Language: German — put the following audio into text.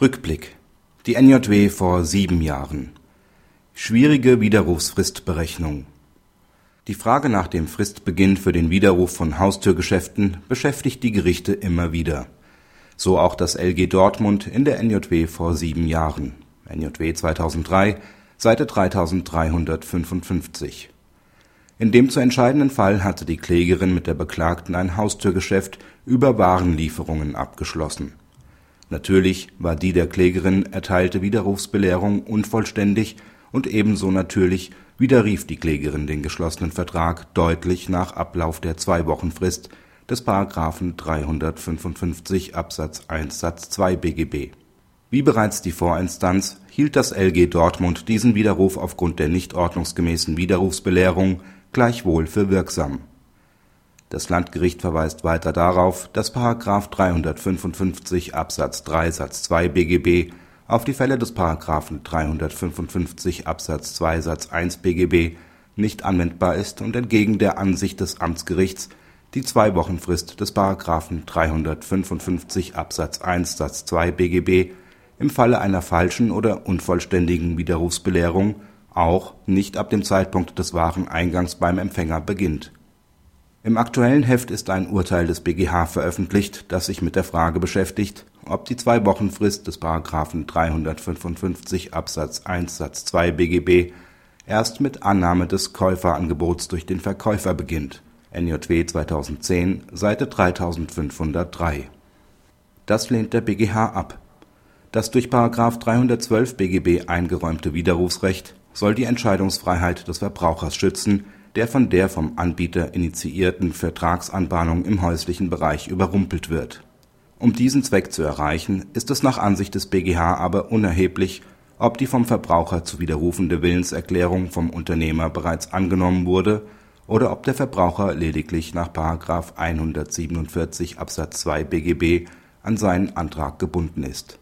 Rückblick. Die NJW vor sieben Jahren. Schwierige Widerrufsfristberechnung. Die Frage nach dem Fristbeginn für den Widerruf von Haustürgeschäften beschäftigt die Gerichte immer wieder. So auch das LG Dortmund in der NJW vor sieben Jahren. NJW 2003, Seite 3355. In dem zu entscheidenden Fall hatte die Klägerin mit der Beklagten ein Haustürgeschäft über Warenlieferungen abgeschlossen Natürlich war die der Klägerin erteilte Widerrufsbelehrung unvollständig und ebenso natürlich widerrief die Klägerin den geschlossenen Vertrag deutlich nach Ablauf der Zwei-Wochen-Frist des § 355 Absatz 1 Satz 2 BGB. Wie bereits die Vorinstanz hielt das LG Dortmund diesen Widerruf aufgrund der nicht ordnungsgemäßen Widerrufsbelehrung gleichwohl für wirksam das Landgericht verweist weiter darauf, dass § 355 Absatz 3 Satz 2 BGB auf die Fälle des § 355 Absatz 2 Satz 1 BGB nicht anwendbar ist und entgegen der Ansicht des Amtsgerichts die Zwei-Wochen-Frist des § 355 Absatz 1 Satz 2 BGB im Falle einer falschen oder unvollständigen Widerrufsbelehrung auch nicht ab dem Zeitpunkt des Wareneingangs beim Empfänger beginnt im aktuellen Heft ist ein Urteil des BGH veröffentlicht, das sich mit der Frage beschäftigt, ob die Zwei-Wochen-Frist des § 355 Absatz 1 Satz 2 BGB erst mit Annahme des Käuferangebots durch den Verkäufer beginnt (NJW 2010, Seite 3503). Das lehnt der BGH ab. Das durch § 312 BGB eingeräumte Widerrufsrecht soll die Entscheidungsfreiheit des Verbrauchers schützen der von der vom Anbieter initiierten Vertragsanbahnung im häuslichen Bereich überrumpelt wird. Um diesen Zweck zu erreichen, ist es nach Ansicht des BGH aber unerheblich, ob die vom Verbraucher zu widerrufende Willenserklärung vom Unternehmer bereits angenommen wurde oder ob der Verbraucher lediglich nach § 147 Absatz 2 BGB an seinen Antrag gebunden ist